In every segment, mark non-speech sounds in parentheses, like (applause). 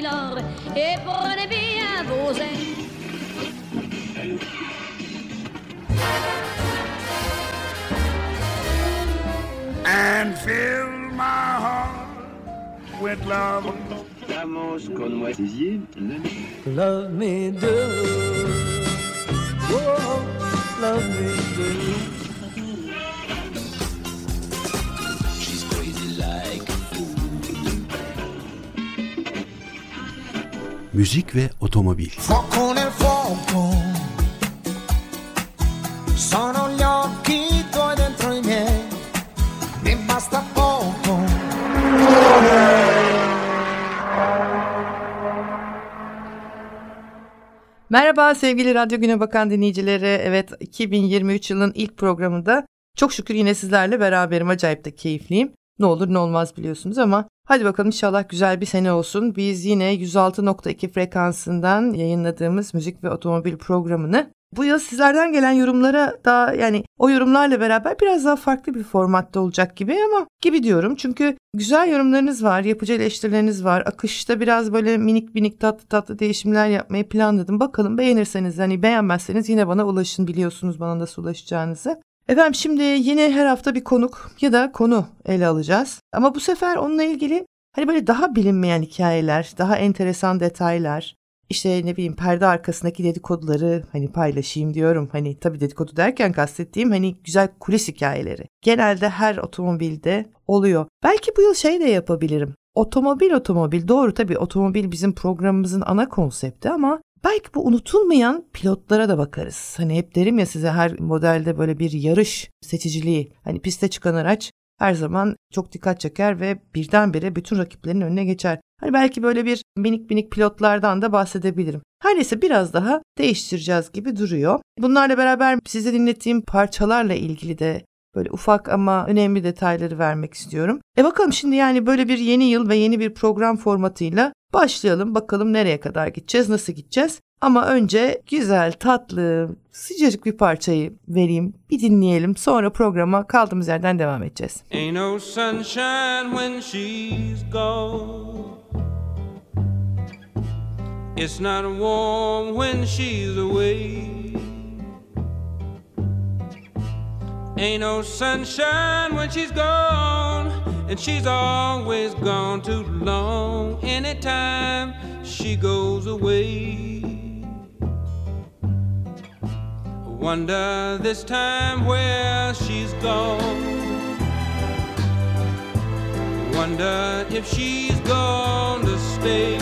Taylor et prenez bien vos ailes. And fill my heart with love. Vamos con moi. Love me do. Oh, love me do. Müzik ve otomobil. Fuoco nel fuoco, sono gli occhi tuoi dentro i miei, mi basta poco. Merhaba sevgili Radyo Güne Bakan dinleyicileri. Evet 2023 yılın ilk programında çok şükür yine sizlerle beraberim. Acayip de keyifliyim. Ne olur ne olmaz biliyorsunuz ama hadi bakalım inşallah güzel bir sene olsun. Biz yine 106.2 frekansından yayınladığımız müzik ve otomobil programını bu yıl sizlerden gelen yorumlara daha yani o yorumlarla beraber biraz daha farklı bir formatta olacak gibi ama gibi diyorum. Çünkü güzel yorumlarınız var, yapıcı eleştirileriniz var. Akışta biraz böyle minik minik tatlı tatlı değişimler yapmayı planladım. Bakalım beğenirseniz hani beğenmezseniz yine bana ulaşın biliyorsunuz bana nasıl ulaşacağınızı. Efendim şimdi yine her hafta bir konuk ya da konu ele alacağız. Ama bu sefer onunla ilgili hani böyle daha bilinmeyen hikayeler, daha enteresan detaylar, işte ne bileyim perde arkasındaki dedikoduları hani paylaşayım diyorum. Hani tabii dedikodu derken kastettiğim hani güzel kulis hikayeleri. Genelde her otomobilde oluyor. Belki bu yıl şey de yapabilirim. Otomobil otomobil doğru tabii otomobil bizim programımızın ana konsepti ama belki bu unutulmayan pilotlara da bakarız. Hani hep derim ya size her modelde böyle bir yarış seçiciliği. Hani piste çıkan araç her zaman çok dikkat çeker ve birdenbire bütün rakiplerin önüne geçer. Hani belki böyle bir minik minik pilotlardan da bahsedebilirim. Her neyse biraz daha değiştireceğiz gibi duruyor. Bunlarla beraber size dinlettiğim parçalarla ilgili de böyle ufak ama önemli detayları vermek istiyorum. E bakalım şimdi yani böyle bir yeni yıl ve yeni bir program formatıyla başlayalım. Bakalım nereye kadar gideceğiz, nasıl gideceğiz. Ama önce güzel, tatlı, sıcacık bir parçayı vereyim. Bir dinleyelim. Sonra programa kaldığımız yerden devam edeceğiz. Ain't no sunshine when she's gone. It's not warm when she's away. Ain't no sunshine when she's gone, and she's always gone too long. Anytime she goes away, I wonder this time where she's gone. Wonder if she's gone to stay.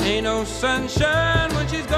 Ain't no sunshine when she's gone,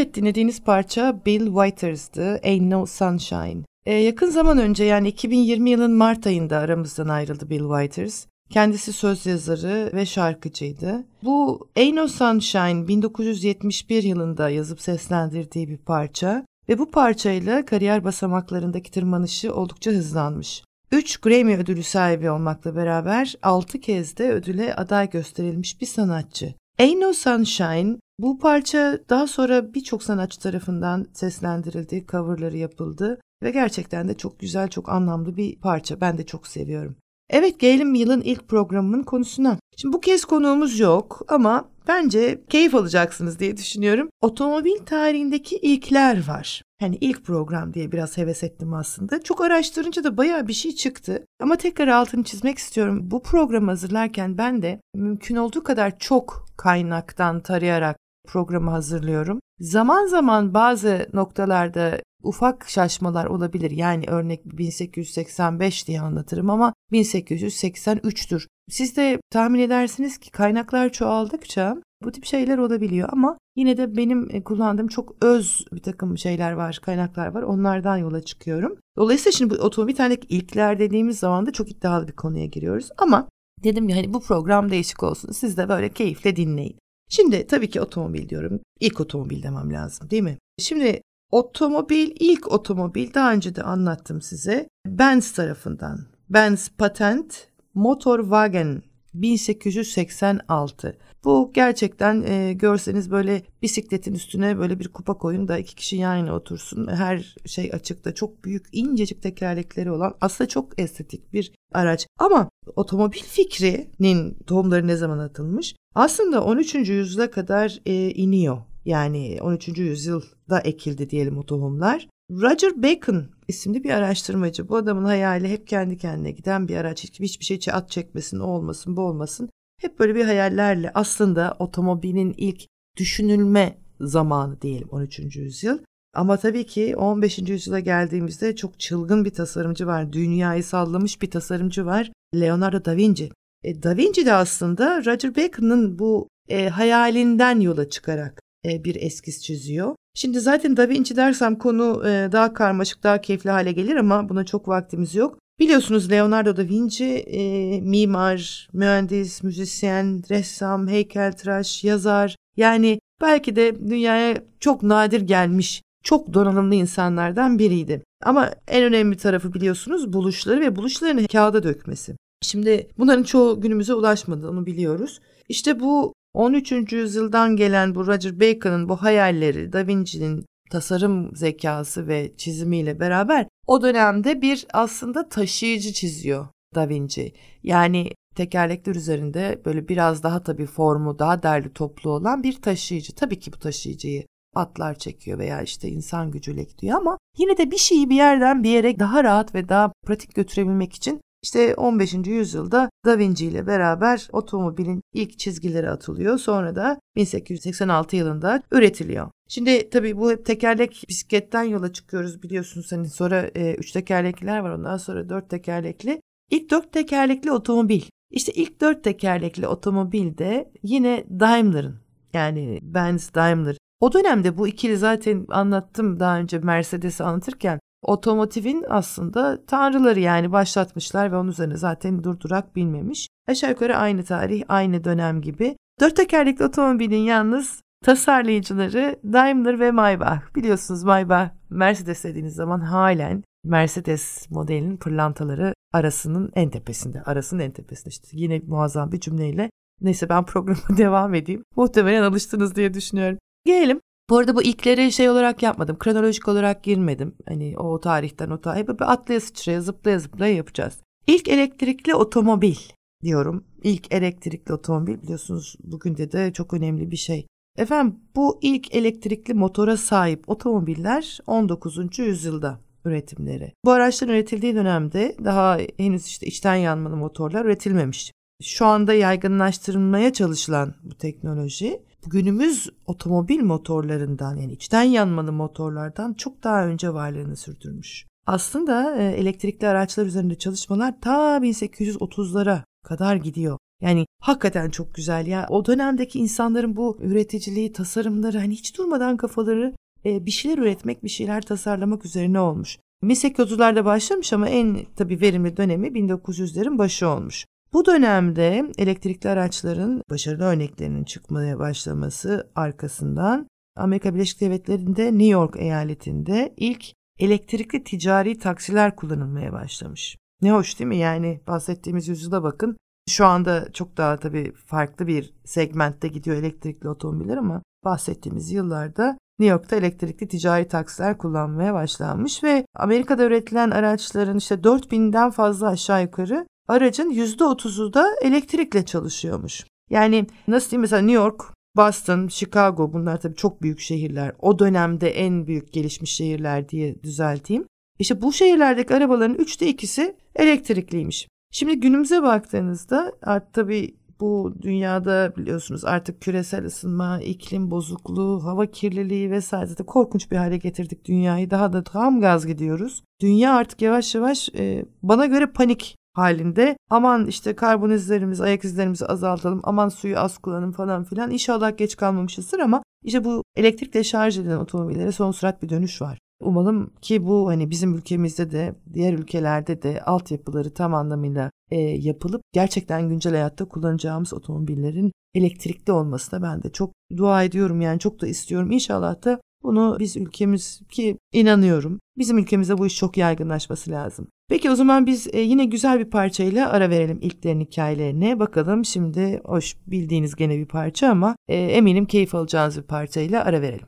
Evet dinlediğiniz parça Bill Withers''dı Ain't No Sunshine. Ee, yakın zaman önce yani 2020 yılın Mart ayında aramızdan ayrıldı Bill Withers. Kendisi söz yazarı ve şarkıcıydı. Bu Ain't No Sunshine 1971 yılında yazıp seslendirdiği bir parça ve bu parçayla kariyer basamaklarındaki tırmanışı oldukça hızlanmış. 3 Grammy ödülü sahibi olmakla beraber 6 kez de ödüle aday gösterilmiş bir sanatçı. Ain't No Sunshine Bu parça daha sonra birçok sanatçı tarafından seslendirildi, coverları yapıldı ve gerçekten de çok güzel, çok anlamlı bir parça. Ben de çok seviyorum. Evet gelelim yılın ilk programının konusuna. Şimdi bu kez konuğumuz yok ama bence keyif alacaksınız diye düşünüyorum. Otomobil tarihindeki ilkler var. Hani ilk program diye biraz heves ettim aslında. Çok araştırınca da bayağı bir şey çıktı. Ama tekrar altını çizmek istiyorum. Bu programı hazırlarken ben de mümkün olduğu kadar çok kaynaktan tarayarak programı hazırlıyorum. Zaman zaman bazı noktalarda ufak şaşmalar olabilir. Yani örnek 1885 diye anlatırım ama 1883'tür. Siz de tahmin edersiniz ki kaynaklar çoğaldıkça bu tip şeyler olabiliyor ama yine de benim e, kullandığım çok öz bir takım şeyler var, kaynaklar var. Onlardan yola çıkıyorum. Dolayısıyla şimdi bu otomobil tane ilkler dediğimiz zaman da çok iddialı bir konuya giriyoruz. Ama dedim ya hani bu program değişik olsun. Siz de böyle keyifle dinleyin. Şimdi tabii ki otomobil diyorum. İlk otomobil demem lazım değil mi? Şimdi otomobil, ilk otomobil daha önce de anlattım size. Benz tarafından. Benz Patent Motorwagen 1886. Bu gerçekten e, görseniz böyle bisikletin üstüne böyle bir kupa koyun da iki kişi yan yana otursun. Her şey açıkta çok büyük incecik tekerlekleri olan aslında çok estetik bir araç. Ama otomobil fikrinin tohumları ne zaman atılmış? Aslında 13. yüzyıla kadar e, iniyor. Yani 13. yüzyılda ekildi diyelim o tohumlar. Roger Bacon isimli bir araştırmacı. Bu adamın hayali hep kendi kendine giden bir araç. Hiçbir şey at çekmesin, o olmasın, bu olmasın. Hep böyle bir hayallerle aslında otomobilin ilk düşünülme zamanı diyelim 13. yüzyıl. Ama tabii ki 15. yüzyıla geldiğimizde çok çılgın bir tasarımcı var. Dünyayı sallamış bir tasarımcı var. Leonardo da Vinci. E, da Vinci de aslında Roger Bacon'ın bu e, hayalinden yola çıkarak e, bir eskiz çiziyor. Şimdi zaten Da Vinci dersem konu e, daha karmaşık, daha keyifli hale gelir ama buna çok vaktimiz yok. Biliyorsunuz Leonardo da Vinci e, mimar, mühendis, müzisyen, ressam, heykeltıraş, yazar. Yani belki de dünyaya çok nadir gelmiş, çok donanımlı insanlardan biriydi. Ama en önemli tarafı biliyorsunuz buluşları ve buluşlarını kağıda dökmesi. Şimdi bunların çoğu günümüze ulaşmadı onu biliyoruz. İşte bu 13. yüzyıldan gelen bu Roger Bacon'ın bu hayalleri, Da Vinci'nin tasarım zekası ve çizimiyle beraber o dönemde bir aslında taşıyıcı çiziyor Da Vinci. Yani tekerlekler üzerinde böyle biraz daha tabii formu daha derli toplu olan bir taşıyıcı. Tabii ki bu taşıyıcıyı atlar çekiyor veya işte insan gücüyle gidiyor ama yine de bir şeyi bir yerden bir yere daha rahat ve daha pratik götürebilmek için işte 15. yüzyılda Da Vinci ile beraber otomobilin ilk çizgileri atılıyor. Sonra da 1886 yılında üretiliyor. Şimdi tabii bu hep tekerlek bisikletten yola çıkıyoruz biliyorsunuz hani sonra e, üç tekerlekliler var ondan sonra dört tekerlekli. İlk dört tekerlekli otomobil. İşte ilk dört tekerlekli otomobil de yine Daimler'ın yani Benz Daimler. O dönemde bu ikili zaten anlattım daha önce Mercedes'i anlatırken otomotivin aslında tanrıları yani başlatmışlar ve onun üzerine zaten durdurak bilmemiş. Aşağı yukarı aynı tarih, aynı dönem gibi. Dört tekerlekli otomobilin yalnız tasarlayıcıları Daimler ve Maybach. Biliyorsunuz Maybach Mercedes dediğiniz zaman halen Mercedes modelinin pırlantaları arasının en tepesinde. Arasının en tepesinde işte yine muazzam bir cümleyle. Neyse ben programa (laughs) devam edeyim. Muhtemelen alıştınız diye düşünüyorum. Gelelim bu arada bu ilkleri şey olarak yapmadım. Kronolojik olarak girmedim. Hani o tarihten o tarihe. Böyle atlaya sıçraya zıplaya zıplaya yapacağız. İlk elektrikli otomobil diyorum. İlk elektrikli otomobil biliyorsunuz bugün de de çok önemli bir şey. Efendim bu ilk elektrikli motora sahip otomobiller 19. yüzyılda üretimleri. Bu araçların üretildiği dönemde daha henüz işte içten yanmalı motorlar üretilmemiş. Şu anda yaygınlaştırılmaya çalışılan bu teknoloji günümüz otomobil motorlarından yani içten yanmalı motorlardan çok daha önce varlığını sürdürmüş. Aslında e, elektrikli araçlar üzerinde çalışmalar ta 1830'lara kadar gidiyor. Yani hakikaten çok güzel ya. O dönemdeki insanların bu üreticiliği, tasarımları hani hiç durmadan kafaları e, bir şeyler üretmek, bir şeyler tasarlamak üzerine olmuş. 1830'larda başlamış ama en tabii verimli dönemi 1900'lerin başı olmuş. Bu dönemde elektrikli araçların başarılı örneklerinin çıkmaya başlaması arkasından Amerika Birleşik Devletleri'nde New York eyaletinde ilk elektrikli ticari taksiler kullanılmaya başlamış. Ne hoş değil mi? Yani bahsettiğimiz yüzyıla bakın. Şu anda çok daha tabii farklı bir segmentte gidiyor elektrikli otomobiller ama bahsettiğimiz yıllarda New York'ta elektrikli ticari taksiler kullanmaya başlanmış ve Amerika'da üretilen araçların işte 4000'den fazla aşağı yukarı aracın %30'u da elektrikle çalışıyormuş. Yani nasıl diyeyim mesela New York, Boston, Chicago bunlar tabii çok büyük şehirler. O dönemde en büyük gelişmiş şehirler diye düzelteyim. İşte bu şehirlerdeki arabaların üçte ikisi elektrikliymiş. Şimdi günümüze baktığınızda artık tabii bu dünyada biliyorsunuz artık küresel ısınma, iklim bozukluğu, hava kirliliği vesaire de korkunç bir hale getirdik dünyayı. Daha da tam gaz gidiyoruz. Dünya artık yavaş yavaş e, bana göre panik halinde. Aman işte karbon izlerimizi, ayak izlerimizi azaltalım. Aman suyu az kullanın falan filan. İnşallah geç kalmamışızdır ama işte bu elektrikle şarj edilen otomobillere son sürat bir dönüş var. Umalım ki bu hani bizim ülkemizde de diğer ülkelerde de altyapıları tam anlamıyla e, yapılıp gerçekten güncel hayatta kullanacağımız otomobillerin elektrikli olmasına ben de çok dua ediyorum yani çok da istiyorum. İnşallah da bunu biz ülkemiz ki inanıyorum bizim ülkemizde bu iş çok yaygınlaşması lazım. Peki o zaman biz e, yine güzel bir parçayla ara verelim ilklerin hikayelerine. Bakalım şimdi hoş bildiğiniz gene bir parça ama e, eminim keyif alacağınız bir parçayla ara verelim.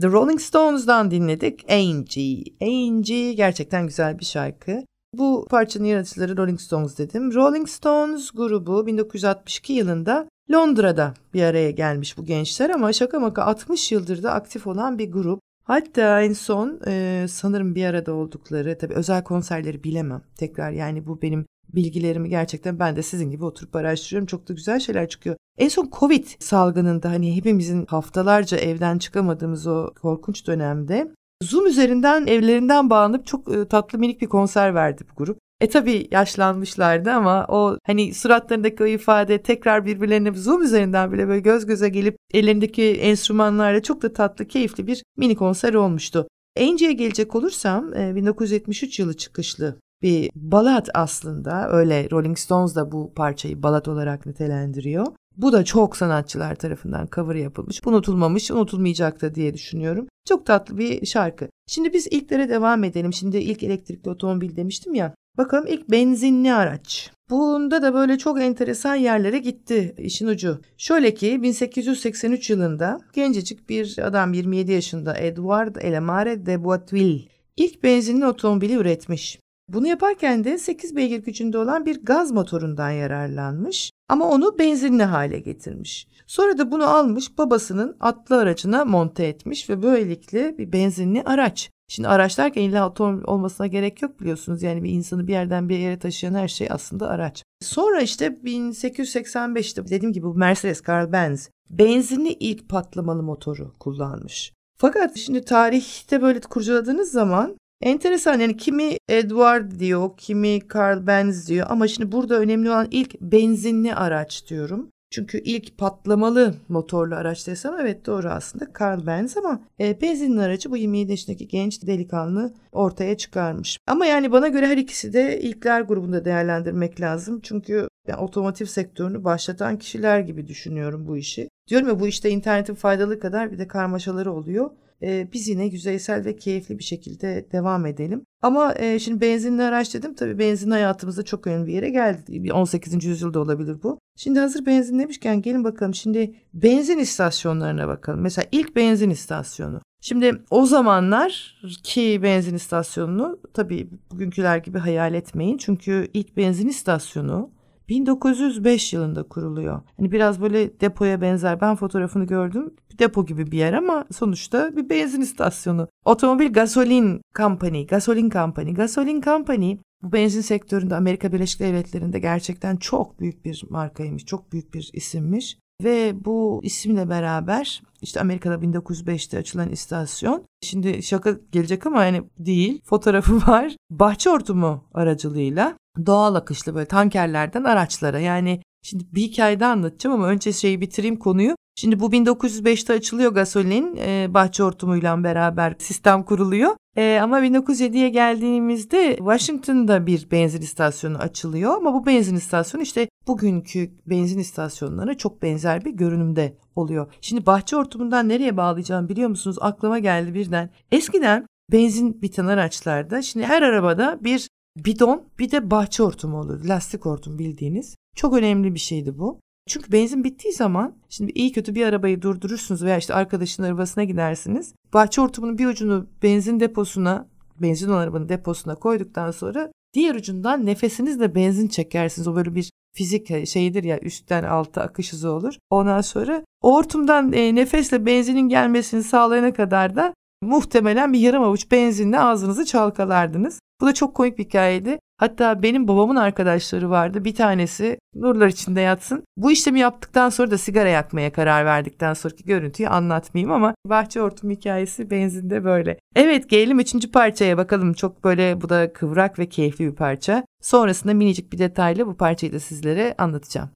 The Rolling Stones'dan dinledik. Angie. Angie gerçekten güzel bir şarkı. Bu parçanın yaratıcıları Rolling Stones dedim. Rolling Stones grubu 1962 yılında Londra'da bir araya gelmiş bu gençler ama şaka maka 60 yıldır da aktif olan bir grup. Hatta en son e, sanırım bir arada oldukları tabii özel konserleri bilemem. Tekrar yani bu benim bilgilerimi gerçekten ben de sizin gibi oturup araştırıyorum. Çok da güzel şeyler çıkıyor. En son Covid salgınında hani hepimizin haftalarca evden çıkamadığımız o korkunç dönemde Zoom üzerinden evlerinden bağlanıp çok e, tatlı minik bir konser verdi bu grup. E tabi yaşlanmışlardı ama o hani suratlarındaki o ifade tekrar birbirlerine Zoom üzerinden bile böyle göz göze gelip ellerindeki enstrümanlarla çok da tatlı keyifli bir mini konser olmuştu. Angie'ye gelecek olursam 1973 yılı çıkışlı bir balat aslında öyle Rolling Stones da bu parçayı balat olarak nitelendiriyor. Bu da çok sanatçılar tarafından cover yapılmış. Unutulmamış, unutulmayacak da diye düşünüyorum. Çok tatlı bir şarkı. Şimdi biz ilklere devam edelim. Şimdi ilk elektrikli otomobil demiştim ya. Bakalım ilk benzinli araç. Bunda da böyle çok enteresan yerlere gitti işin ucu. Şöyle ki 1883 yılında gencecik bir adam 27 yaşında Edward Elemare de Boiteville ilk benzinli otomobili üretmiş. Bunu yaparken de 8 beygir gücünde olan bir gaz motorundan yararlanmış ama onu benzinli hale getirmiş. Sonra da bunu almış babasının atlı aracına monte etmiş ve böylelikle bir benzinli araç. Şimdi araç derken illa otomobil olmasına gerek yok biliyorsunuz. Yani bir insanı bir yerden bir yere taşıyan her şey aslında araç. Sonra işte 1885'te dediğim gibi bu Mercedes Carl Benz benzinli ilk patlamalı motoru kullanmış. Fakat şimdi tarihte böyle kurcaladığınız zaman Enteresan yani kimi Edward diyor, kimi Carl Benz diyor ama şimdi burada önemli olan ilk benzinli araç diyorum. Çünkü ilk patlamalı motorlu araç desem evet doğru aslında Carl Benz ama e, benzinli aracı bu 27 yaşındaki genç delikanlı ortaya çıkarmış. Ama yani bana göre her ikisi de ilkler grubunda değerlendirmek lazım. Çünkü yani otomotiv sektörünü başlatan kişiler gibi düşünüyorum bu işi. Diyorum ya bu işte internetin faydalı kadar bir de karmaşaları oluyor e, biz yine yüzeysel ve keyifli bir şekilde devam edelim. Ama e, şimdi benzinli araç dedim tabii benzin hayatımızda çok önemli bir yere geldi. 18. yüzyılda olabilir bu. Şimdi hazır benzin demişken gelin bakalım şimdi benzin istasyonlarına bakalım. Mesela ilk benzin istasyonu. Şimdi o zamanlar ki benzin istasyonunu tabii bugünküler gibi hayal etmeyin. Çünkü ilk benzin istasyonu 1905 yılında kuruluyor. Hani biraz böyle depoya benzer. Ben fotoğrafını gördüm. Depo gibi bir yer ama sonuçta bir benzin istasyonu. Otomobil Gasolin Company, Gasolin Company, Gasolin Company bu benzin sektöründe Amerika Birleşik Devletleri'nde gerçekten çok büyük bir markaymış, çok büyük bir isimmiş. Ve bu isimle beraber işte Amerika'da 1905'te açılan istasyon. Şimdi şaka gelecek ama yani değil. Fotoğrafı var. Bahçe hortumu aracılığıyla doğal akışlı böyle tankerlerden araçlara yani şimdi bir hikayede anlatacağım ama önce şeyi bitireyim konuyu. Şimdi bu 1905'te açılıyor gasolin e, bahçe hortumuyla beraber sistem kuruluyor. E, ama 1907'ye geldiğimizde Washington'da bir benzin istasyonu açılıyor ama bu benzin istasyonu işte bugünkü benzin istasyonlarına çok benzer bir görünümde oluyor. Şimdi bahçe hortumundan nereye bağlayacağım biliyor musunuz? Aklıma geldi birden. Eskiden benzin biten araçlarda şimdi her arabada bir bidon bir de bahçe hortumu olur. Lastik hortum bildiğiniz. Çok önemli bir şeydi bu. Çünkü benzin bittiği zaman şimdi iyi kötü bir arabayı durdurursunuz veya işte arkadaşın arabasına gidersiniz. Bahçe hortumunun bir ucunu benzin deposuna, benzin arabanın deposuna koyduktan sonra diğer ucundan nefesinizle benzin çekersiniz. O böyle bir fizik şeyidir ya üstten alta akış hızı olur. Ondan sonra o hortumdan e, nefesle benzinin gelmesini sağlayana kadar da muhtemelen bir yarım avuç benzinle ağzınızı çalkalardınız. Bu da çok komik bir hikayeydi. Hatta benim babamın arkadaşları vardı. Bir tanesi nurlar içinde yatsın. Bu işlemi yaptıktan sonra da sigara yakmaya karar verdikten sonraki görüntüyü anlatmayayım ama bahçe hortum hikayesi benzinde böyle. Evet gelelim üçüncü parçaya bakalım. Çok böyle bu da kıvrak ve keyifli bir parça. Sonrasında minicik bir detayla bu parçayı da sizlere anlatacağım.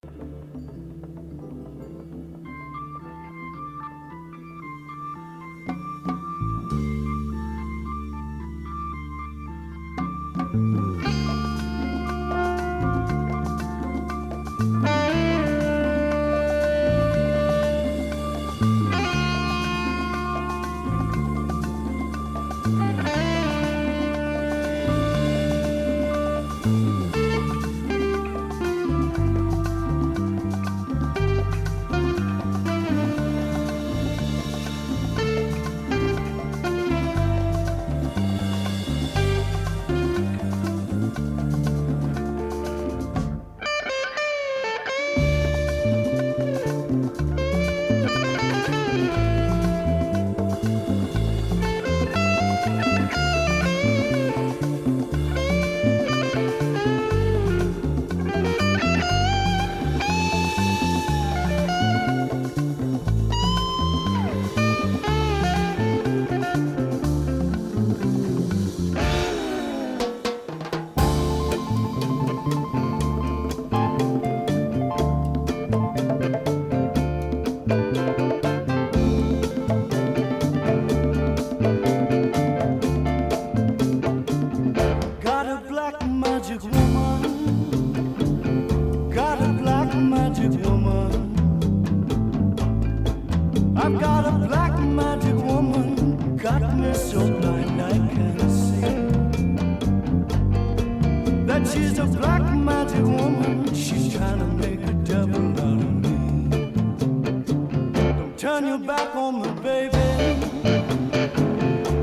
Your back on me, baby.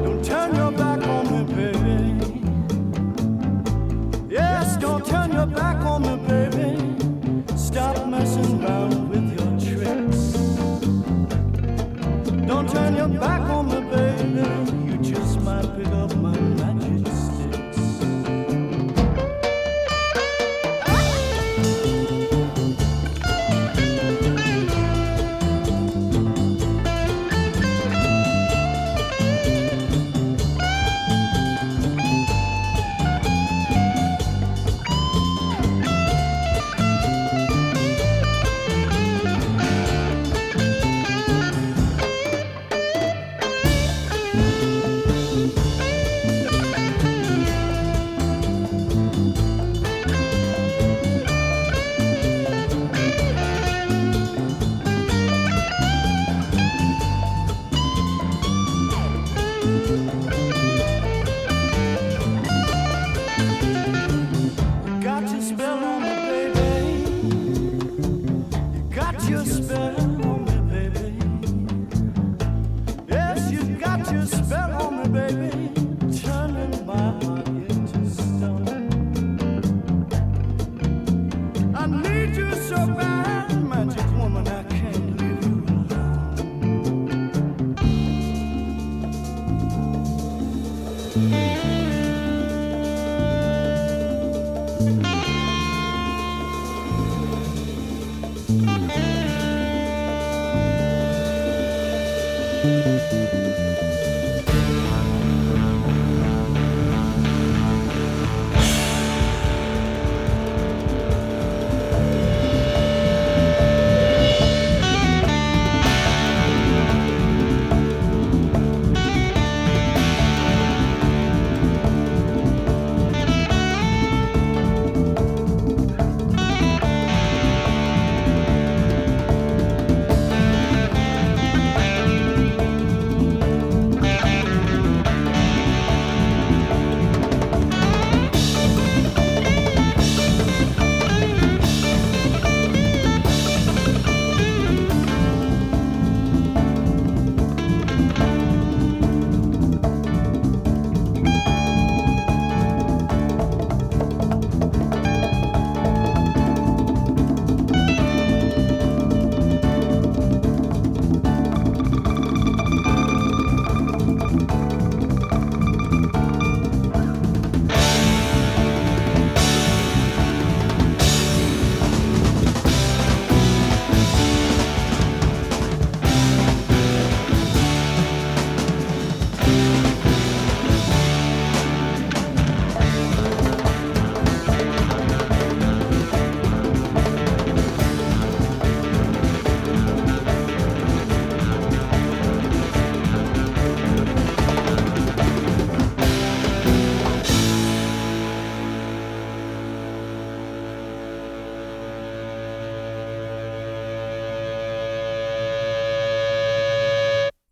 Don't turn your back on me, baby. Yes, don't turn your back on me, baby. Stop messing around with your tricks. Don't turn your back on me,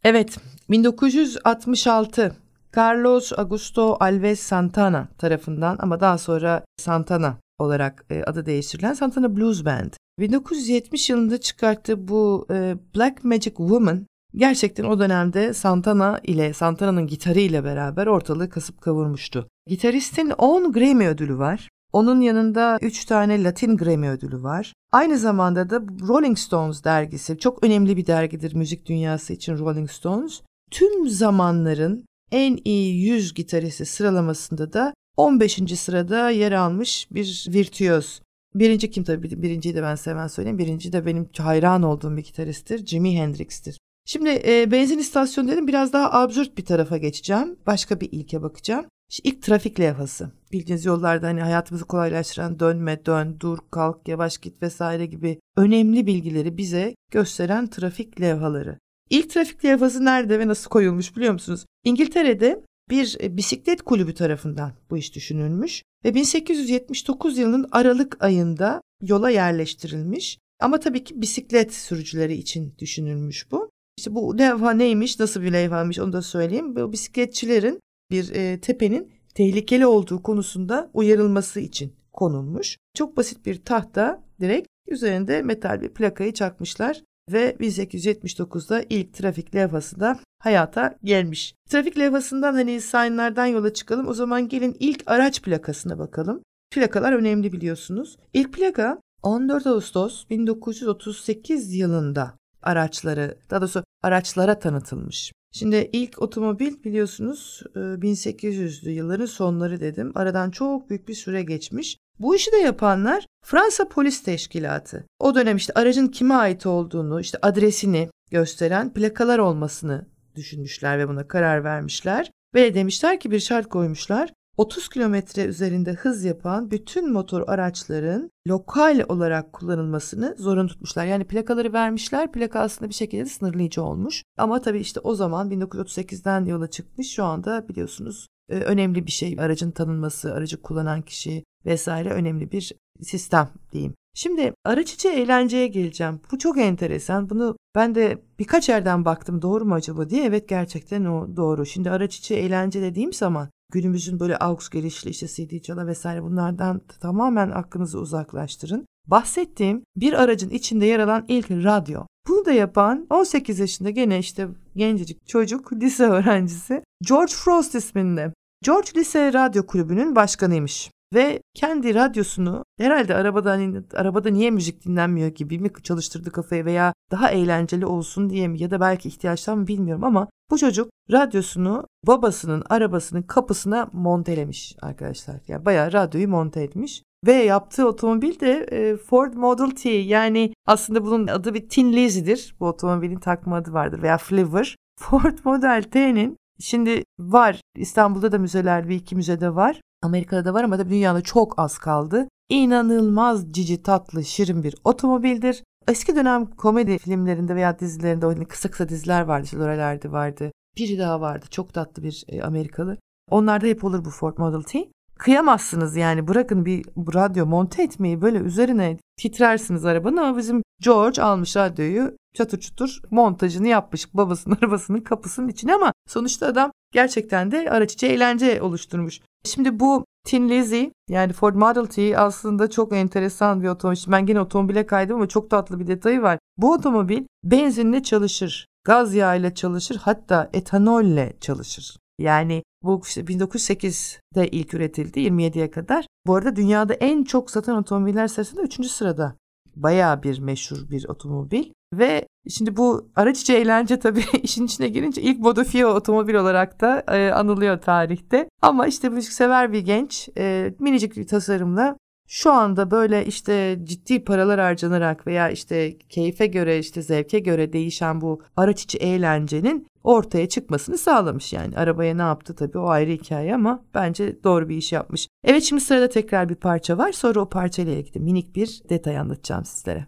Evet, 1966 Carlos Augusto Alves Santana tarafından ama daha sonra Santana olarak e, adı değiştirilen Santana Blues Band. 1970 yılında çıkarttığı bu e, Black Magic Woman gerçekten o dönemde Santana ile Santana'nın gitarı ile beraber ortalığı kasıp kavurmuştu. Gitaristin 10 Grammy ödülü var. Onun yanında 3 tane Latin Grammy ödülü var. Aynı zamanda da Rolling Stones dergisi çok önemli bir dergidir müzik dünyası için Rolling Stones. Tüm zamanların en iyi 100 gitaristi sıralamasında da 15. sırada yer almış bir virtüöz. Birinci kim tabii birinciyi de ben hemen söyleyeyim. Birinci de benim hayran olduğum bir gitaristtir. Jimi Hendrix'tir. Şimdi e, benzin istasyonu dedim biraz daha absürt bir tarafa geçeceğim. Başka bir ilke bakacağım. İşte ilk trafik levhası. Bildiğiniz yollarda hani hayatımızı kolaylaştıran dönme, dön, dur, kalk, yavaş git vesaire gibi önemli bilgileri bize gösteren trafik levhaları. İlk trafik levhası nerede ve nasıl koyulmuş biliyor musunuz? İngiltere'de bir e, bisiklet kulübü tarafından bu iş düşünülmüş ve 1879 yılının Aralık ayında yola yerleştirilmiş. Ama tabii ki bisiklet sürücüleri için düşünülmüş bu. İşte bu levha neymiş, nasıl bir levhamış onu da söyleyeyim. Bu bisikletçilerin bir e, tepenin tehlikeli olduğu konusunda uyarılması için konulmuş. Çok basit bir tahta direkt üzerinde metal bir plakayı çakmışlar ve 1879'da ilk trafik levhası da hayata gelmiş. Trafik levhasından hani signlardan yola çıkalım. O zaman gelin ilk araç plakasına bakalım. Plakalar önemli biliyorsunuz. İlk plaka 14 Ağustos 1938 yılında araçları, daha doğrusu araçlara tanıtılmış. Şimdi ilk otomobil biliyorsunuz 1800'lü yılların sonları dedim. Aradan çok büyük bir süre geçmiş. Bu işi de yapanlar Fransa Polis Teşkilatı. O dönem işte aracın kime ait olduğunu, işte adresini gösteren plakalar olmasını düşünmüşler ve buna karar vermişler. Ve demişler ki bir şart koymuşlar. 30 kilometre üzerinde hız yapan bütün motor araçların lokal olarak kullanılmasını zorunlu tutmuşlar. Yani plakaları vermişler. Plaka aslında bir şekilde sınırlayıcı olmuş. Ama tabii işte o zaman 1938'den yola çıkmış. Şu anda biliyorsunuz e, önemli bir şey. Aracın tanınması, aracı kullanan kişi vesaire önemli bir sistem diyeyim. Şimdi araç içi eğlenceye geleceğim. Bu çok enteresan. Bunu ben de birkaç yerden baktım doğru mu acaba diye. Evet gerçekten o doğru. Şimdi araç içi eğlence dediğim zaman günümüzün böyle aux gelişli işte CD çala vesaire bunlardan tamamen aklınızı uzaklaştırın. Bahsettiğim bir aracın içinde yer alan ilk radyo. Bunu da yapan 18 yaşında gene işte gencecik çocuk lise öğrencisi George Frost isminde. George Lise Radyo Kulübü'nün başkanıymış ve kendi radyosunu herhalde arabada hani, arabada niye müzik dinlenmiyor gibi mi çalıştırdı kafayı veya daha eğlenceli olsun diye mi ya da belki ihtiyaçtan mı bilmiyorum ama bu çocuk radyosunu babasının arabasının kapısına montelemiş arkadaşlar. Yani bayağı radyoyu monte etmiş. Ve yaptığı otomobil de e, Ford Model T yani aslında bunun adı bir Tin Lizzie'dir. Bu otomobilin takma adı vardır veya Flavor. (laughs) Ford Model T'nin şimdi var İstanbul'da da müzeler bir iki müzede var. Amerika'da da var ama da dünyada çok az kaldı. İnanılmaz cici tatlı şirin bir otomobildir. Eski dönem komedi filmlerinde veya dizilerinde o kısa kısa diziler vardı. İşte Lorelai'de vardı. Biri daha vardı. Çok tatlı bir e, Amerikalı. Onlarda hep olur bu Ford Model T. Kıyamazsınız yani bırakın bir radyo monte etmeyi böyle üzerine titrersiniz arabanın ama bizim George almış radyoyu çatır çutur montajını yapmış babasının (laughs) arabasının kapısının içine ama sonuçta adam gerçekten de araç içi eğlence oluşturmuş. Şimdi bu Tin Lizzy yani Ford Model T aslında çok enteresan bir otomobil. Ben yine otomobile kaydım ama çok tatlı bir detayı var. Bu otomobil benzinle çalışır, gaz yağıyla çalışır hatta etanolle çalışır. Yani bu işte 1908'de ilk üretildi 27'ye kadar. Bu arada dünyada en çok satan otomobiller sırasında 3. sırada. Bayağı bir meşhur bir otomobil. Ve şimdi bu araç içi eğlence tabii (laughs) işin içine girince ilk modifiye otomobil olarak da e, anılıyor tarihte. Ama işte müziksever bir genç e, minicik bir tasarımla şu anda böyle işte ciddi paralar harcanarak veya işte keyfe göre işte zevke göre değişen bu araç içi eğlencenin ortaya çıkmasını sağlamış yani. Arabaya ne yaptı tabii o ayrı hikaye ama bence doğru bir iş yapmış. Evet şimdi sırada tekrar bir parça var sonra o parçayla ilgili minik bir detay anlatacağım sizlere.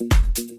Only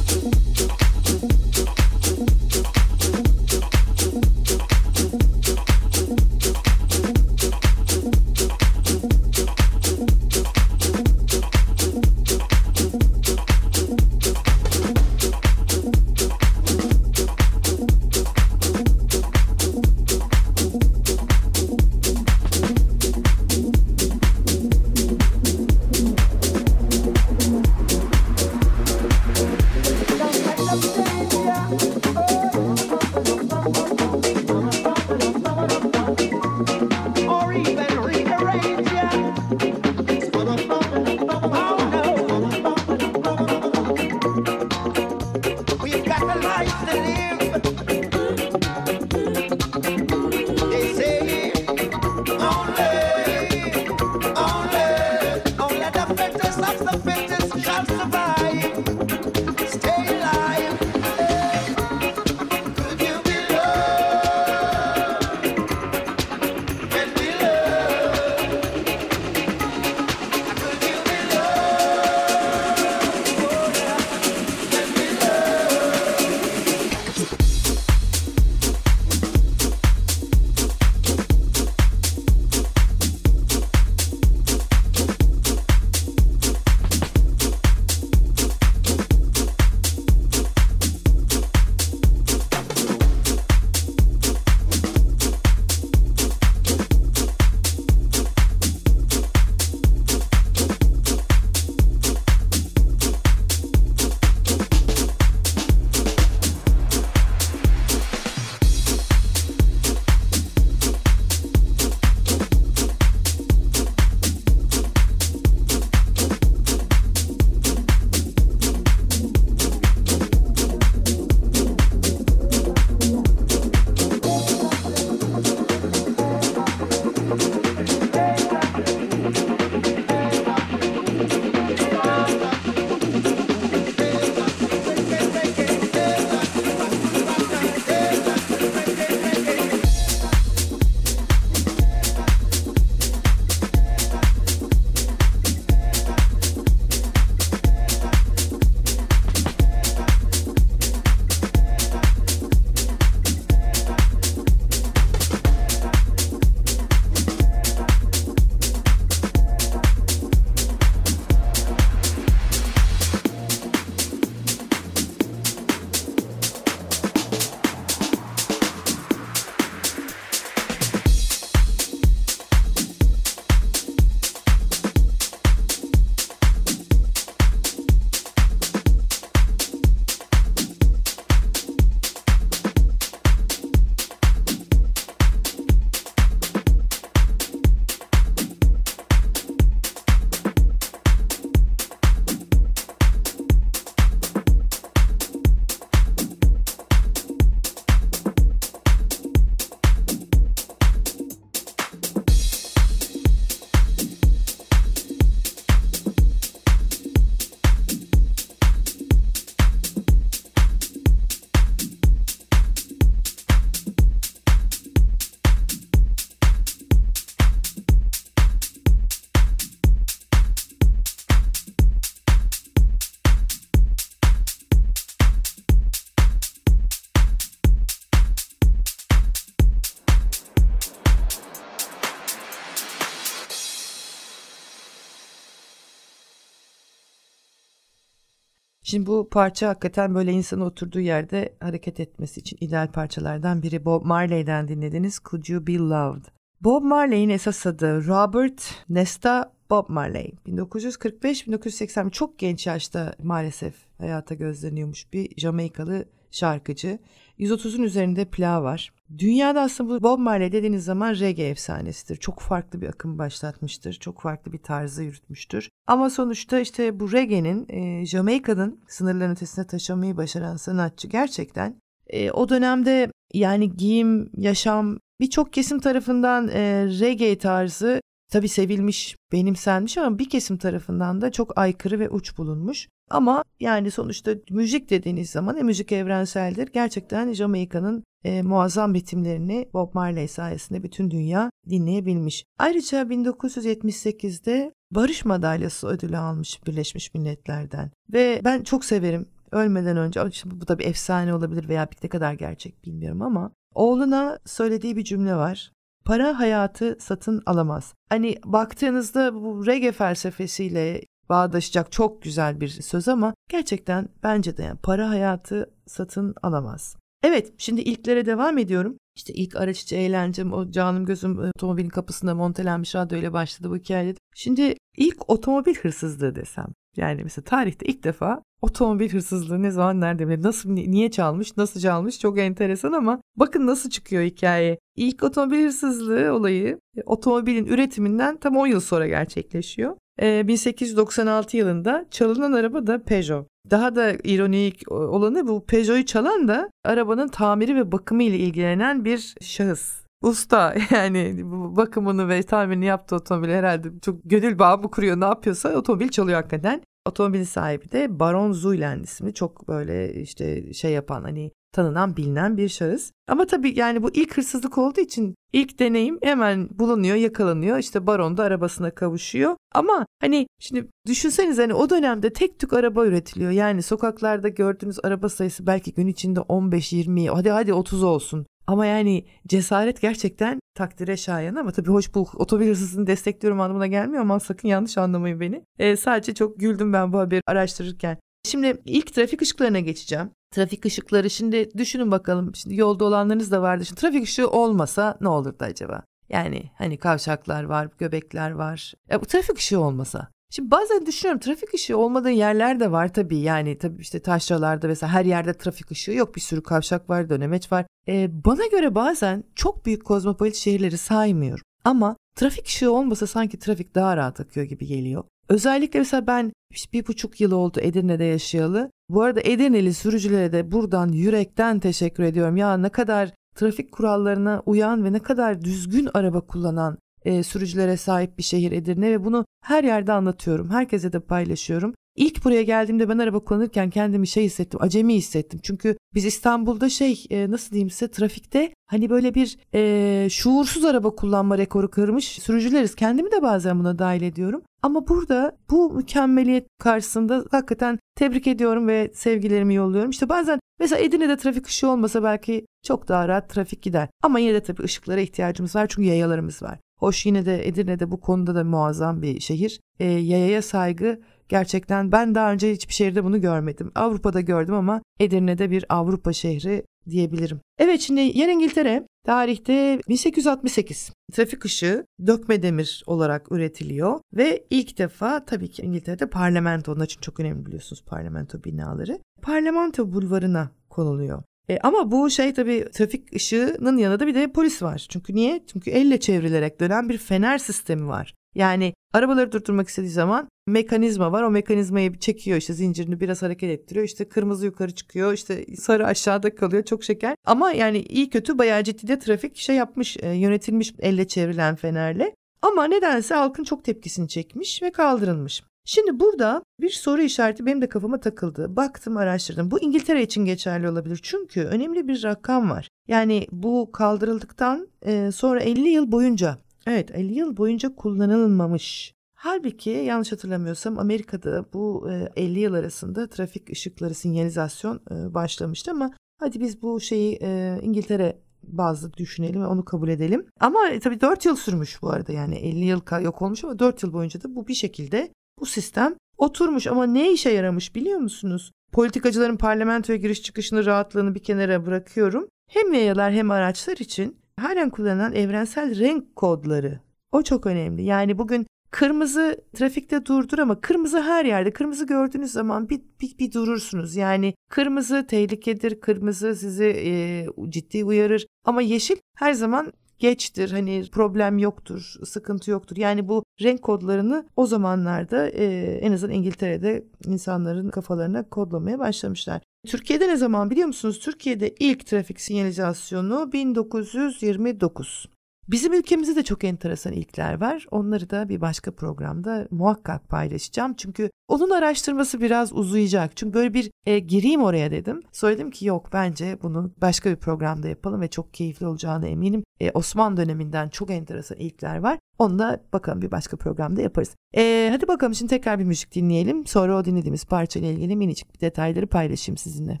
Şimdi bu parça hakikaten böyle insanın oturduğu yerde hareket etmesi için ideal parçalardan biri. Bob Marley'den dinlediniz. Could You Be Loved? Bob Marley'in esas adı Robert Nesta Bob Marley. 1945-1980 çok genç yaşta maalesef hayata gözleniyormuş bir Jamaikalı şarkıcı. 130'un üzerinde plağı var. Dünyada aslında bu Bob Marley dediğiniz zaman reggae efsanesidir. Çok farklı bir akım başlatmıştır. Çok farklı bir tarzı yürütmüştür. Ama sonuçta işte bu reggae'nin e, Jamaika'nın sınırların ötesine taşımayı başaran sanatçı gerçekten e, o dönemde yani giyim, yaşam birçok kesim tarafından e, reggae tarzı tabii sevilmiş, benimsenmiş ama bir kesim tarafından da çok aykırı ve uç bulunmuş. Ama yani sonuçta müzik dediğiniz zaman e, müzik evrenseldir. Gerçekten Jamaika'nın e, muazzam ritimlerini Bob Marley sayesinde bütün dünya dinleyebilmiş. Ayrıca 1978'de Barış Madalyası ödülü almış Birleşmiş Milletler'den. Ve ben çok severim ölmeden önce, şimdi bu da bir efsane olabilir veya ne kadar gerçek bilmiyorum ama oğluna söylediği bir cümle var. Para hayatı satın alamaz. Hani baktığınızda bu reggae felsefesiyle bağdaşacak çok güzel bir söz ama gerçekten bence de yani para hayatı satın alamaz. Evet şimdi ilklere devam ediyorum. İşte ilk araç içi eğlencem o canım gözüm otomobilin kapısında montelenmiş radyo ile başladı bu hikayede. Şimdi ilk otomobil hırsızlığı desem. Yani mesela tarihte ilk defa otomobil hırsızlığı ne zaman nerede nasıl niye çalmış nasıl çalmış çok enteresan ama bakın nasıl çıkıyor hikaye. İlk otomobil hırsızlığı olayı otomobilin üretiminden tam 10 yıl sonra gerçekleşiyor. 1896 yılında çalınan araba da Peugeot. Daha da ironik olanı bu Peugeot'u çalan da arabanın tamiri ve bakımı ile ilgilenen bir şahıs. usta (laughs) yani bu bakımını ve tamirini yaptığı otomobili herhalde çok gönül bağı mı kuruyor ne yapıyorsa otomobil çalıyor hakikaten. Otomobilin sahibi de Baron Zuylen ismi çok böyle işte şey yapan hani tanınan bilinen bir şahıs. Ama tabii yani bu ilk hırsızlık olduğu için ilk deneyim hemen bulunuyor, yakalanıyor. İşte baron da arabasına kavuşuyor. Ama hani şimdi düşünseniz hani o dönemde tek tük araba üretiliyor. Yani sokaklarda gördüğünüz araba sayısı belki gün içinde 15-20 hadi hadi 30 olsun. Ama yani cesaret gerçekten takdire şayan ama tabii hoş bu otomobil hırsızlığını destekliyorum anlamına gelmiyor ama sakın yanlış anlamayın beni. E, sadece çok güldüm ben bu haberi araştırırken. Şimdi ilk trafik ışıklarına geçeceğim. Trafik ışıkları şimdi düşünün bakalım. Şimdi yolda olanlarınız da vardı. Şimdi trafik ışığı olmasa ne olurdu acaba? Yani hani kavşaklar var, göbekler var. Ya bu trafik ışığı olmasa. Şimdi bazen düşünüyorum trafik ışığı olmadığı yerler de var tabii. Yani tabii işte taşralarda mesela her yerde trafik ışığı yok. Bir sürü kavşak var, dönemeç var. Ee, bana göre bazen çok büyük kozmopolit şehirleri saymıyorum. Ama trafik ışığı olmasa sanki trafik daha rahat akıyor gibi geliyor. Özellikle mesela ben bir buçuk yıl oldu Edirne'de yaşayalı. Bu arada Edirneli sürücülere de buradan yürekten teşekkür ediyorum. Ya ne kadar trafik kurallarına uyan ve ne kadar düzgün araba kullanan e, sürücülere sahip bir şehir Edirne ve bunu her yerde anlatıyorum. Herkese de paylaşıyorum. İlk buraya geldiğimde ben araba kullanırken kendimi şey hissettim, acemi hissettim. Çünkü biz İstanbul'da şey e, nasıl diyeyim size trafikte hani böyle bir e, şuursuz araba kullanma rekoru kırmış sürücüleriz. Kendimi de bazen buna dahil ediyorum. Ama burada bu mükemmeliyet karşısında hakikaten tebrik ediyorum ve sevgilerimi yolluyorum. İşte bazen mesela Edirne'de trafik ışığı olmasa belki çok daha rahat trafik gider. Ama yine de tabii ışıklara ihtiyacımız var çünkü yayalarımız var. Hoş yine de Edirne'de bu konuda da muazzam bir şehir. E, yayaya saygı gerçekten ben daha önce hiçbir şehirde bunu görmedim. Avrupa'da gördüm ama Edirne'de bir Avrupa şehri diyebilirim. Evet şimdi yer İngiltere tarihte 1868 trafik ışığı dökme demir olarak üretiliyor ve ilk defa tabii ki İngiltere'de parlamento onun için çok önemli biliyorsunuz parlamento binaları. Parlamento bulvarına konuluyor. E, ama bu şey tabii trafik ışığının yanında bir de polis var. Çünkü niye? Çünkü elle çevrilerek dönen bir fener sistemi var. Yani arabaları durdurmak istediği zaman mekanizma var. O mekanizmayı çekiyor işte zincirini biraz hareket ettiriyor. İşte kırmızı yukarı çıkıyor. işte sarı aşağıda kalıyor. Çok şeker. Ama yani iyi kötü bayağı ciddi de trafik şey yapmış, e, yönetilmiş elle çevrilen fenerle. Ama nedense halkın çok tepkisini çekmiş ve kaldırılmış. Şimdi burada bir soru işareti benim de kafama takıldı. Baktım araştırdım. Bu İngiltere için geçerli olabilir. Çünkü önemli bir rakam var. Yani bu kaldırıldıktan e, sonra 50 yıl boyunca evet 50 yıl boyunca kullanılmamış. Halbuki yanlış hatırlamıyorsam Amerika'da bu 50 e, yıl arasında trafik ışıkları sinyalizasyon e, başlamıştı ama hadi biz bu şeyi İngiltere bazı düşünelim ve onu kabul edelim. Ama tabii 4 yıl sürmüş bu arada yani 50 yıl yok olmuş ama 4 yıl boyunca da bu bir şekilde bu sistem oturmuş ama ne işe yaramış biliyor musunuz? Politikacıların parlamentoya giriş çıkışını rahatlığını bir kenara bırakıyorum. Hem yayalar hem araçlar için halen kullanılan evrensel renk kodları. O çok önemli. Yani bugün kırmızı trafikte durdur ama kırmızı her yerde. Kırmızı gördüğünüz zaman bir, bir, bir durursunuz. Yani kırmızı tehlikedir, kırmızı sizi e, ciddi uyarır. Ama yeşil her zaman geçtir hani problem yoktur sıkıntı yoktur yani bu renk kodlarını o zamanlarda e, en azından İngiltere'de insanların kafalarına kodlamaya başlamışlar. Türkiye'de ne zaman biliyor musunuz? Türkiye'de ilk trafik sinyalizasyonu 1929. Bizim ülkemizde de çok enteresan ilkler var. Onları da bir başka programda muhakkak paylaşacağım. Çünkü onun araştırması biraz uzayacak. Çünkü böyle bir e, gireyim oraya dedim. Söyledim ki yok bence bunu başka bir programda yapalım ve çok keyifli olacağına eminim. E, Osmanlı döneminden çok enteresan ilkler var. Onu da bakalım bir başka programda yaparız. E, hadi bakalım şimdi tekrar bir müzik dinleyelim. Sonra o dinlediğimiz parça ile ilgili minicik bir detayları paylaşayım sizinle.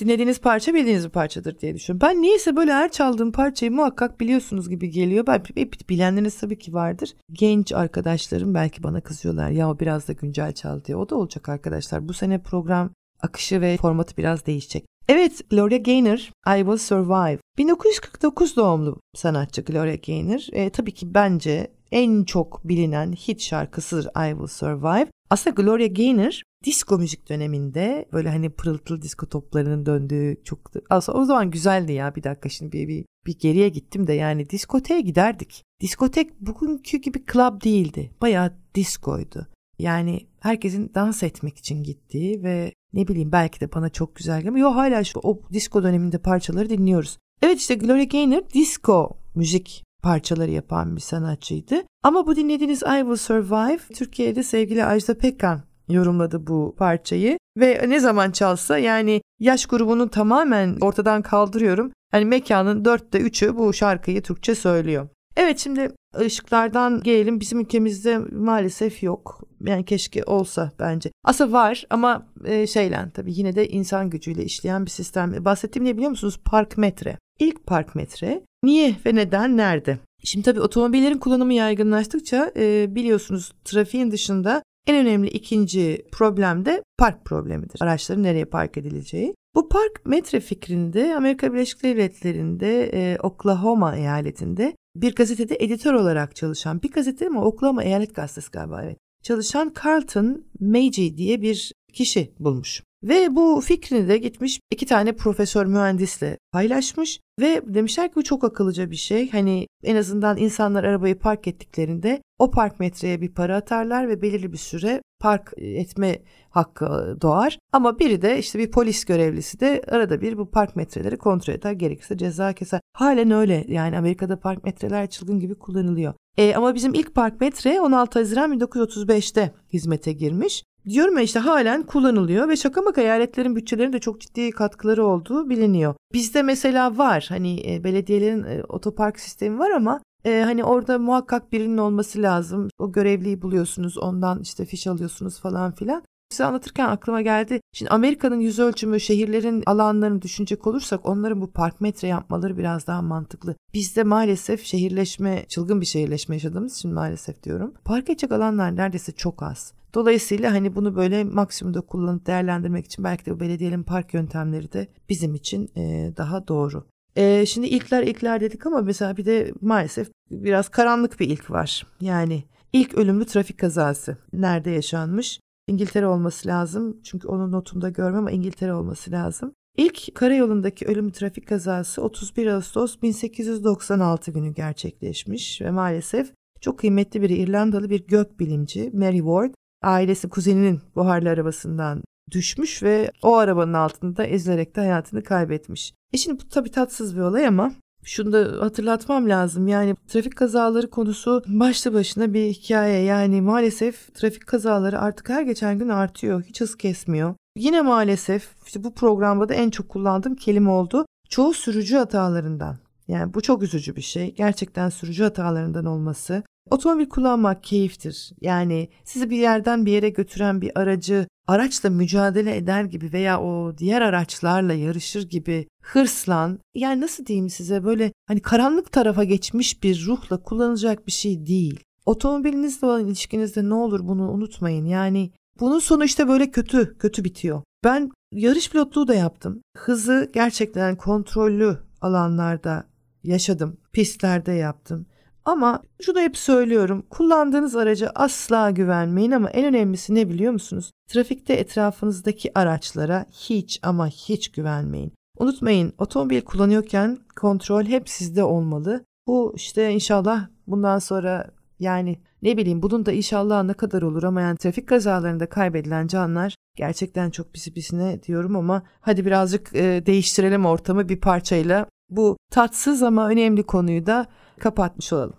Dinlediğiniz parça bildiğiniz bir parçadır diye düşünüyorum. Ben niyeyse böyle her çaldığım parçayı muhakkak biliyorsunuz gibi geliyor. Ben bilenleriniz tabii ki vardır. Genç arkadaşlarım belki bana kızıyorlar ya biraz da güncel çal diye. O da olacak arkadaşlar. Bu sene program akışı ve formatı biraz değişecek. Evet Gloria Gaynor I Will Survive. 1949 doğumlu sanatçı Gloria Gaynor. E, tabii ki bence en çok bilinen hit şarkısıdır I Will Survive. Aslında Gloria Gaynor disco müzik döneminde böyle hani pırıltılı disco toplarının döndüğü çok aslında o zaman güzeldi ya bir dakika şimdi bir, bir, bir geriye gittim de yani diskoteye giderdik. Diskotek bugünkü gibi club değildi. Bayağı diskoydu. Yani herkesin dans etmek için gittiği ve ne bileyim belki de bana çok güzel gelmiyor. Yok hala şu o disco döneminde parçaları dinliyoruz. Evet işte Gloria Gaynor disco müzik parçaları yapan bir sanatçıydı. Ama bu dinlediğiniz I Will Survive Türkiye'de sevgili Ajda Pekkan yorumladı bu parçayı ve ne zaman çalsa yani yaş grubunu tamamen ortadan kaldırıyorum. Hani mekanın dörtte üçü bu şarkıyı Türkçe söylüyor. Evet şimdi ışıklardan gelelim bizim ülkemizde maalesef yok. Yani keşke olsa bence. Aslında var ama e, şeyle tabii yine de insan gücüyle işleyen bir sistem. Bahsettiğim ne biliyor musunuz? Park metre. İlk park metre niye ve neden nerede? Şimdi tabii otomobillerin kullanımı yaygınlaştıkça e, biliyorsunuz trafiğin dışında en önemli ikinci problem de park problemidir. Araçların nereye park edileceği. Bu park metre fikrinde Amerika Birleşik Devletleri'nde e, Oklahoma eyaletinde bir gazetede editör olarak çalışan bir gazete ama Oklahoma Eyalet Gazetesi galiba evet. Çalışan Carlton Meiji diye bir kişi bulmuş. Ve bu fikrini de gitmiş iki tane profesör mühendisle paylaşmış ve demişler ki bu çok akıllıca bir şey. Hani en azından insanlar arabayı park ettiklerinde o park metreye bir para atarlar ve belirli bir süre park etme hakkı doğar. Ama biri de işte bir polis görevlisi de arada bir bu park metreleri kontrol eder gerekirse ceza keser. Halen öyle yani Amerika'da park metreler çılgın gibi kullanılıyor. E, ama bizim ilk park metre 16 Haziran 1935'te hizmete girmiş. Diyorum ya işte halen kullanılıyor ve şaka maka eyaletlerin bütçelerinde çok ciddi katkıları olduğu biliniyor. Bizde mesela var hani e, belediyelerin e, otopark sistemi var ama e, hani orada muhakkak birinin olması lazım. O görevliyi buluyorsunuz ondan işte fiş alıyorsunuz falan filan. Size anlatırken aklıma geldi. Şimdi Amerika'nın yüz ölçümü şehirlerin alanlarını düşünecek olursak onların bu park metre yapmaları biraz daha mantıklı. Bizde maalesef şehirleşme, çılgın bir şehirleşme yaşadığımız için maalesef diyorum. Park edecek alanlar neredeyse çok az. Dolayısıyla hani bunu böyle maksimumda kullanıp değerlendirmek için belki de bu belediyenin park yöntemleri de bizim için daha doğru. E, şimdi ilkler ilkler dedik ama mesela bir de maalesef biraz karanlık bir ilk var. Yani ilk ölümlü trafik kazası nerede yaşanmış? İngiltere olması lazım. Çünkü onun notunda görmem ama İngiltere olması lazım. İlk karayolundaki ölüm trafik kazası 31 Ağustos 1896 günü gerçekleşmiş ve maalesef çok kıymetli bir İrlandalı bir gök bilimci Mary Ward ailesi kuzeninin buharlı arabasından düşmüş ve o arabanın altında ezilerek de hayatını kaybetmiş. E şimdi bu tabii tatsız bir olay ama şunu da hatırlatmam lazım. Yani trafik kazaları konusu başlı başına bir hikaye. Yani maalesef trafik kazaları artık her geçen gün artıyor. Hiç hız kesmiyor. Yine maalesef işte bu programda da en çok kullandığım kelime oldu. Çoğu sürücü hatalarından. Yani bu çok üzücü bir şey. Gerçekten sürücü hatalarından olması. Otomobil kullanmak keyiftir. Yani sizi bir yerden bir yere götüren bir aracı araçla mücadele eder gibi veya o diğer araçlarla yarışır gibi hırslan yani nasıl diyeyim size böyle hani karanlık tarafa geçmiş bir ruhla kullanılacak bir şey değil. Otomobilinizle olan ilişkinizde ne olur bunu unutmayın. Yani bunun sonu işte böyle kötü, kötü bitiyor. Ben yarış pilotluğu da yaptım. Hızı gerçekten kontrollü alanlarda yaşadım. Pistlerde yaptım. Ama şunu hep söylüyorum. Kullandığınız araca asla güvenmeyin ama en önemlisi ne biliyor musunuz? Trafikte etrafınızdaki araçlara hiç ama hiç güvenmeyin. Unutmayın otomobil kullanıyorken kontrol hep sizde olmalı. Bu işte inşallah bundan sonra yani ne bileyim bunun da inşallah ne kadar olur ama yani trafik kazalarında kaybedilen canlar gerçekten çok pisi pisine diyorum ama hadi birazcık e, değiştirelim ortamı bir parçayla. Bu tatsız ama önemli konuyu da kapatmış olalım.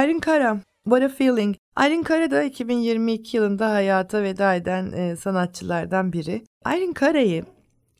Irene Cara What a Feeling. Irene Cara da 2022 yılında hayata veda eden e, sanatçılardan biri. Irene Cara'yı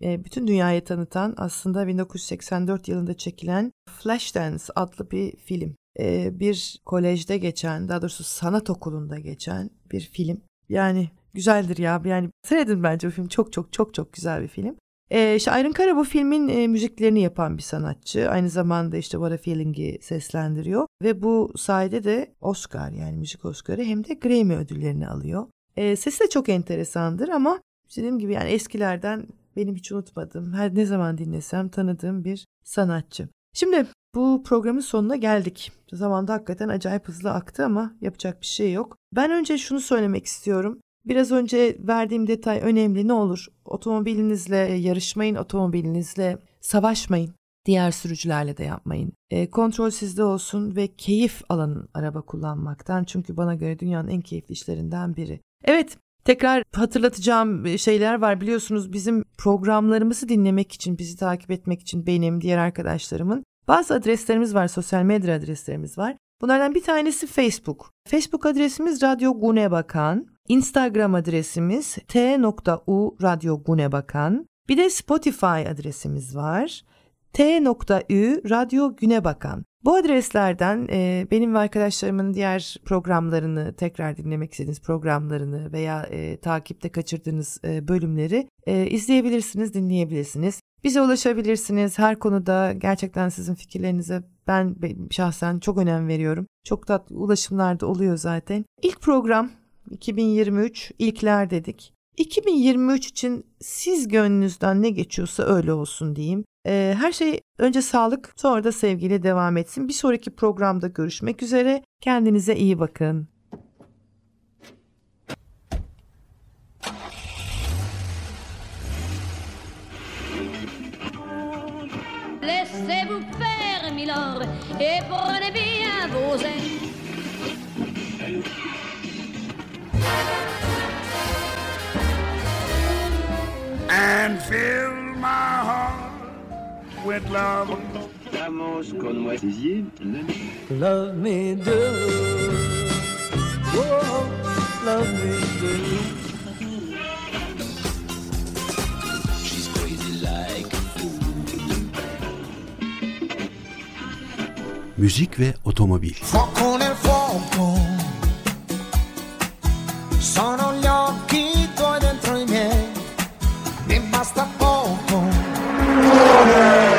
e, bütün dünyaya tanıtan aslında 1984 yılında çekilen Flashdance adlı bir film. E, bir kolejde geçen, daha doğrusu sanat okulunda geçen bir film. Yani güzeldir ya. Yani seyredin bence bu film. Çok çok çok çok güzel bir film. E, işte Irene Cara bu filmin e, müziklerini yapan bir sanatçı. Aynı zamanda işte What a Feeling'i seslendiriyor. Ve bu sayede de Oscar yani müzik Oscar'ı hem de Grammy ödüllerini alıyor. E, sesi de çok enteresandır ama dediğim gibi yani eskilerden benim hiç unutmadığım, her ne zaman dinlesem tanıdığım bir sanatçı. Şimdi bu programın sonuna geldik. Zamanda hakikaten acayip hızlı aktı ama yapacak bir şey yok. Ben önce şunu söylemek istiyorum. Biraz önce verdiğim detay önemli. Ne olur otomobilinizle yarışmayın, otomobilinizle savaşmayın. Diğer sürücülerle de yapmayın. E, kontrol sizde olsun ve keyif alın araba kullanmaktan. Çünkü bana göre dünyanın en keyifli işlerinden biri. Evet, tekrar hatırlatacağım şeyler var. Biliyorsunuz bizim programlarımızı dinlemek için, bizi takip etmek için benim, diğer arkadaşlarımın bazı adreslerimiz var, sosyal medya adreslerimiz var. Bunlardan bir tanesi Facebook. Facebook adresimiz Radyo Gunebakan. Instagram adresimiz t.u Radyo Gunebakan. Bir de Spotify adresimiz var. t.ü Radyo Günebakan. Bu adreslerden e, benim ve arkadaşlarımın diğer programlarını tekrar dinlemek istediğiniz programlarını veya e, takipte kaçırdığınız e, bölümleri e, izleyebilirsiniz, dinleyebilirsiniz. Bize ulaşabilirsiniz. Her konuda gerçekten sizin fikirlerinize Ben be- şahsen çok önem veriyorum. Çok ulaşımlarda oluyor zaten. İlk program 2023 ilkler dedik. 2023 için siz gönlünüzden ne geçiyorsa öyle olsun diyeyim. Ee, her şey önce sağlık sonra da sevgiyle devam etsin. Bir sonraki programda görüşmek üzere. Kendinize iyi bakın. Laissez-vous faire, Milord, et prenez bien vos ailes. And fill my heart with love. Con moi. Love me do. Love me do. she's crazy like Müzik ve otomobil. Sono gli occhi tuoi dentro i miei, mi basta poco.